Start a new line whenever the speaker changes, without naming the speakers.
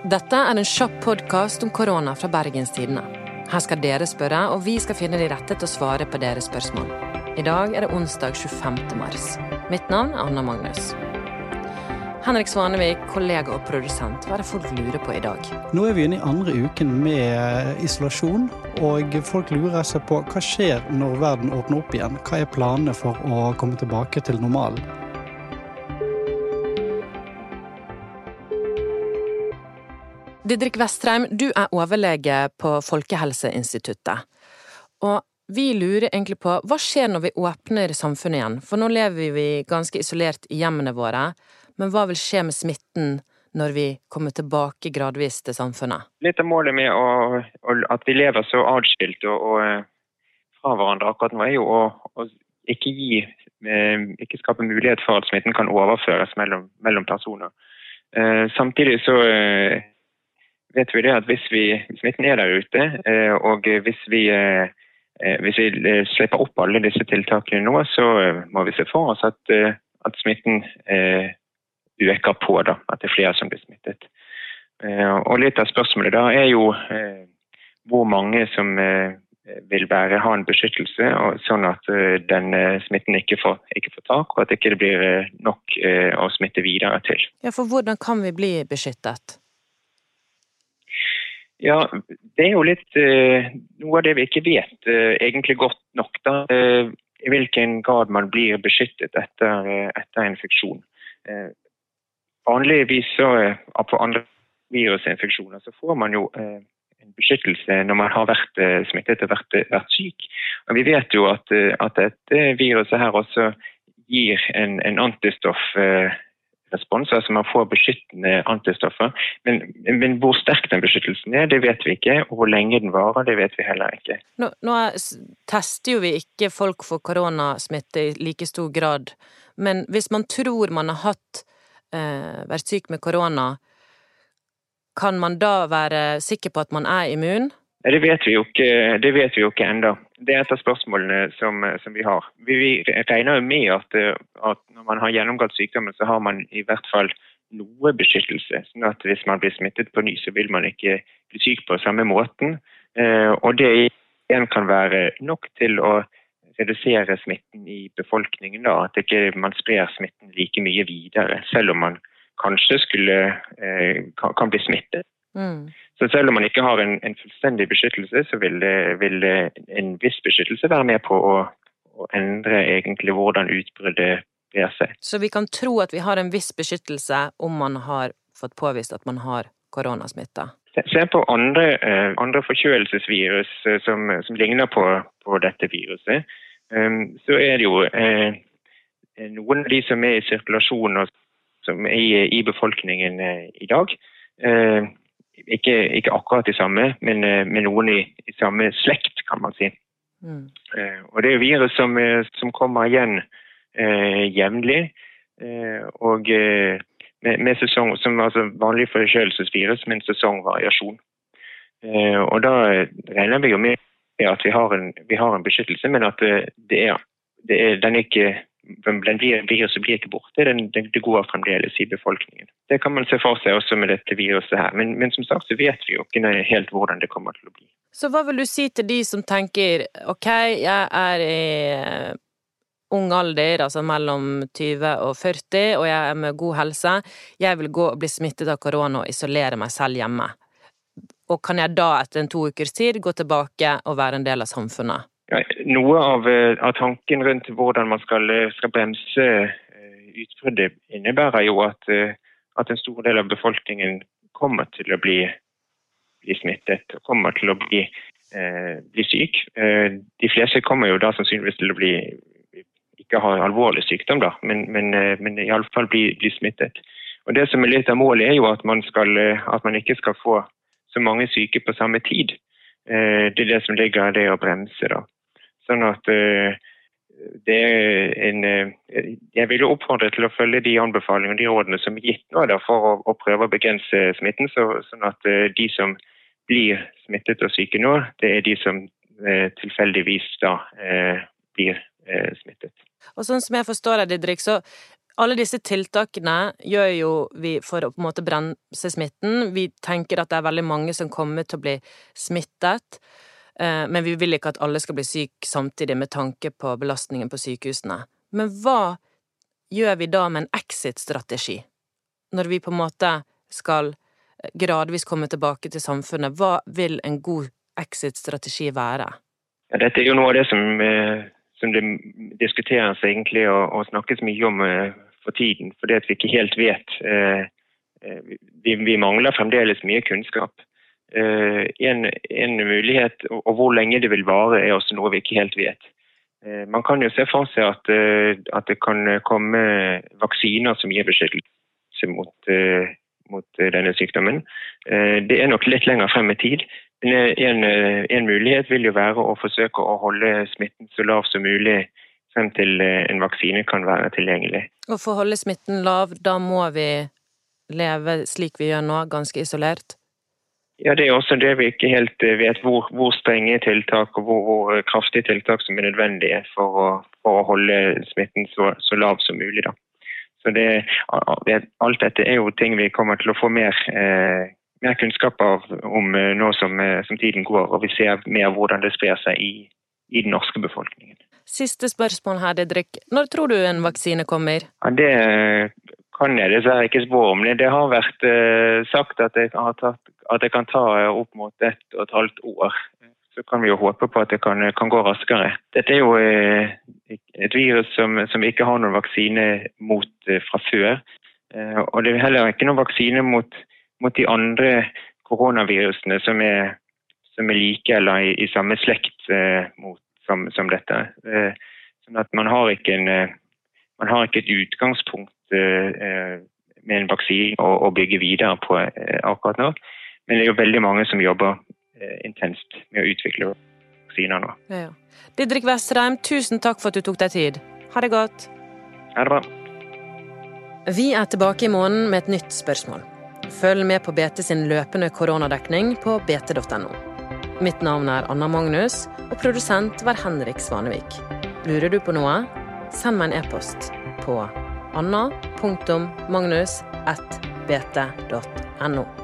Dette er en kjapp podkast om korona fra Bergenstidene. Her skal dere spørre, og vi skal finne de rette til å svare på deres spørsmål. I dag er det onsdag 25. mars. Mitt navn er Anna Magnus. Henrik Svanevik, kollega og produsent, hva er det folk lurer på i dag?
Nå er vi inne i andre uken med isolasjon, og folk lurer seg på hva skjer når verden åpner opp igjen? Hva er planene for å komme tilbake til normalen?
Didrik Vestreim, du er overlege på Folkehelseinstituttet. Og vi lurer egentlig på hva skjer når vi åpner samfunnet igjen? For nå lever vi ganske isolert i hjemmene våre, men hva vil skje med smitten når vi kommer tilbake gradvis til samfunnet?
Litt av målet med å, at vi lever så atskilt og, og, eh, fra hverandre akkurat nå, er jo å, å ikke, gi, eh, ikke skape mulighet for at smitten kan overføres mellom, mellom personer. Eh, samtidig så vet vi det at hvis vi, smitten er der ute, eh, og hvis vi, eh, hvis vi slipper opp alle disse tiltakene nå, så må vi se for oss at, at smitten øker på. Da, at det er flere som blir smittet. Og Litt av spørsmålet da er jo hvor mange som vil være, ha en beskyttelse, sånn at den smitten ikke får, ikke får tak, og at det ikke blir nok å smitte videre til.
Ja, for Hvordan kan vi bli beskyttet?
Ja, det er jo litt uh, noe av det vi ikke vet uh, egentlig godt nok. da, uh, I hvilken grad man blir beskyttet etter, etter infeksjon. vanligvis så, på andre virusinfeksjoner så får man jo en beskyttelse når man har vært smittet og vært, vært syk. Og Vi vet jo at, at dette viruset her også gir en, en antistoff respons, altså man får beskyttende antistoffer. Men, men, hvor sterk den beskyttelsen er, det vet vi ikke. Og hvor lenge den varer, det vet vi heller ikke.
Nå, nå tester jo vi ikke folk for koronasmitte i like stor grad, men hvis man tror man har hatt, eh, vært syk med korona, kan man da være sikker på at man er immun?
Det vet vi jo ikke, det vet vi jo ikke ennå. Det er et av spørsmålene som, som vi har. Vi, vi, regner jo med at, at, når man har gjennomgått sykdommen, så har man i hvert fall noe beskyttelse. sånn at Hvis man blir smittet på ny, så vil man ikke bli syk på samme måten. Eh, og det igjen kan være nok til å redusere smitten i befolkningen. Da, at ikke man sprer smitten like mye videre, selv om man kanskje skulle, eh, kan bli smittet. Mm. Så selv om man ikke har en, en fullstendig beskyttelse, så vil, vil, en viss beskyttelse være med på å, å endre egentlig hvordan utbruddet brer seg.
Så vi kan tro at vi har en viss beskyttelse om man har fått påvist at man har koronasmitta?
Se på andre, eh, andre forkjølelsesvirus eh, som, som ligner på, på, dette viruset. Um, så er det jo eh, noen av de som er i sirkulasjon og som er i, i befolkningen i dag. Ikke, ikke, akkurat de samme, men, eh, med noen i, i, samme slekt, kan man si. Mm. Eh, og det er virus som, eh, som kommer igjen eh, jevnlig. Eh, og med, med, sesong, som altså vanlig forkjølelsesvirus med en sesongvariasjon. Eh, og da regner vi jo med at vi har en, vi har en beskyttelse, men at det, det er, det er, den er ikke den blir, viruset blir ikke borte, den, det går fremdeles i befolkningen. Det kan man se for seg også med dette viruset her, men, men, som sagt så vet vi jo ikke helt hvordan det kommer til å bli.
Så hva vil du si til de som tenker ok, jeg er i eh, ung alder, altså mellom 20 og 40, og jeg er med god helse, jeg vil gå og bli smittet av korona og isolere meg selv hjemme. Og kan jeg da etter en to ukers tid gå tilbake og være en del av samfunnet?
Ja, noe av, eh, av, tanken rundt hvordan man skal, eh, skal bremse eh, utbruddet, innebærer jo at, at, en stor del av befolkningen kommer til å bli, bli smittet og kommer til å bli, bli syk. De fleste kommer jo da sannsynligvis til å bli ikke ha alvorlig sykdom, da, men, men, men iallfall bli, bli smittet. Og Det som er litt av målet, er jo at man, skal, at man ikke skal få så mange syke på samme tid. Det er det som ligger i det å bremse. da. Sånn at eh, er en eh, Jeg vil oppfordre til å følge de anbefalingene og de rådene som er gitt nå for å, å prøve å begrense smitten, så, sånn at eh, de som blir smittet og syke nå, det er de som tilfeldigvis da blir smittet.
Og sånn som jeg forstår deg, Didrik, så alle disse tiltakene gjør jo vi for å på en måte bremse smitten. Vi tenker at det er veldig mange som kommer til å bli smittet, eh, men vi vil ikke at alle skal bli syke samtidig med tanke på belastningen på sykehusene. Men hva gjør vi da med en exit-strategi? Når vi på en måte skal gradvis komme tilbake til samfunnet, hva vil en god exit-strategi være?
Ja, dette er jo noe av det som, eh, som det diskuteres egentlig og, og snakkes mye om eh, for tiden, fordi at vi ikke helt vet. Eh, vi, vi mangler fremdeles mye kunnskap. En, en, mulighet, og hvor lenge det vil vare, er også noe vi ikke helt vet. Man kan jo se for seg at, at det kan komme vaksiner som gir beskyttelse mot, mot denne sykdommen. Det er nok litt lenger frem i tid, en, eh, en, mulighet vil jo være å forsøke å holde smitten så lav som mulig frem til eh, en vaksine kan være tilgjengelig.
Og For å holde smitten lav, da må vi leve slik vi gjør nå, ganske isolert?
Ja, Det er også det vi ikke helt eh, vet, hvor, hvor strenge tiltak og hvor, hvor, kraftige tiltak som er nødvendige for å, for å holde smitten så, så, lav som mulig. Da. Så det, Alt dette er jo ting vi kommer til å få mer eh, mer kunnskap av, om eh, nå som, eh, som, tiden går, og vi ser mer hvordan det sprer seg i, i den norske befolkningen.
Siste spørsmål her, Didrik. Når tror du en vaksine kommer?
Ja, det eh, kan jeg dessverre ikke spå om. Det har vært uh, sagt at det, tatt, at det, kan ta opp mot ett og et halvt år. Så kan vi jo håpe på at det kan, kan gå raskere. Dette er jo uh, et virus som, som ikke har noen vaksine mot fra før. og det er heller ikke noen vaksine mot mot de andre koronavirusene som er, som er like eller i, i samme slekt eh, mot, som, som, dette. Eh, sånn at man har ikke, en, eh, man har ikke et utgangspunkt eh, eh, med en vaksine å, bygge videre på eh, akkurat nå. Men det er jo veldig mange som jobber intenst med å utvikle vaksiner nå. Ja,
ja. Didrik Vesterheim, tusen takk for at du tok deg tid. Ha det godt.
Ha det bra.
Vi er tilbake i måneden med et nytt spørsmål. Følg med på BT sin løpende koronadekning på bt.no. Mitt navn er Anna Magnus, og produsent var Henrik Svanevik. Lurer du på noe? Send meg en e-post på anna.magnus.bt.no.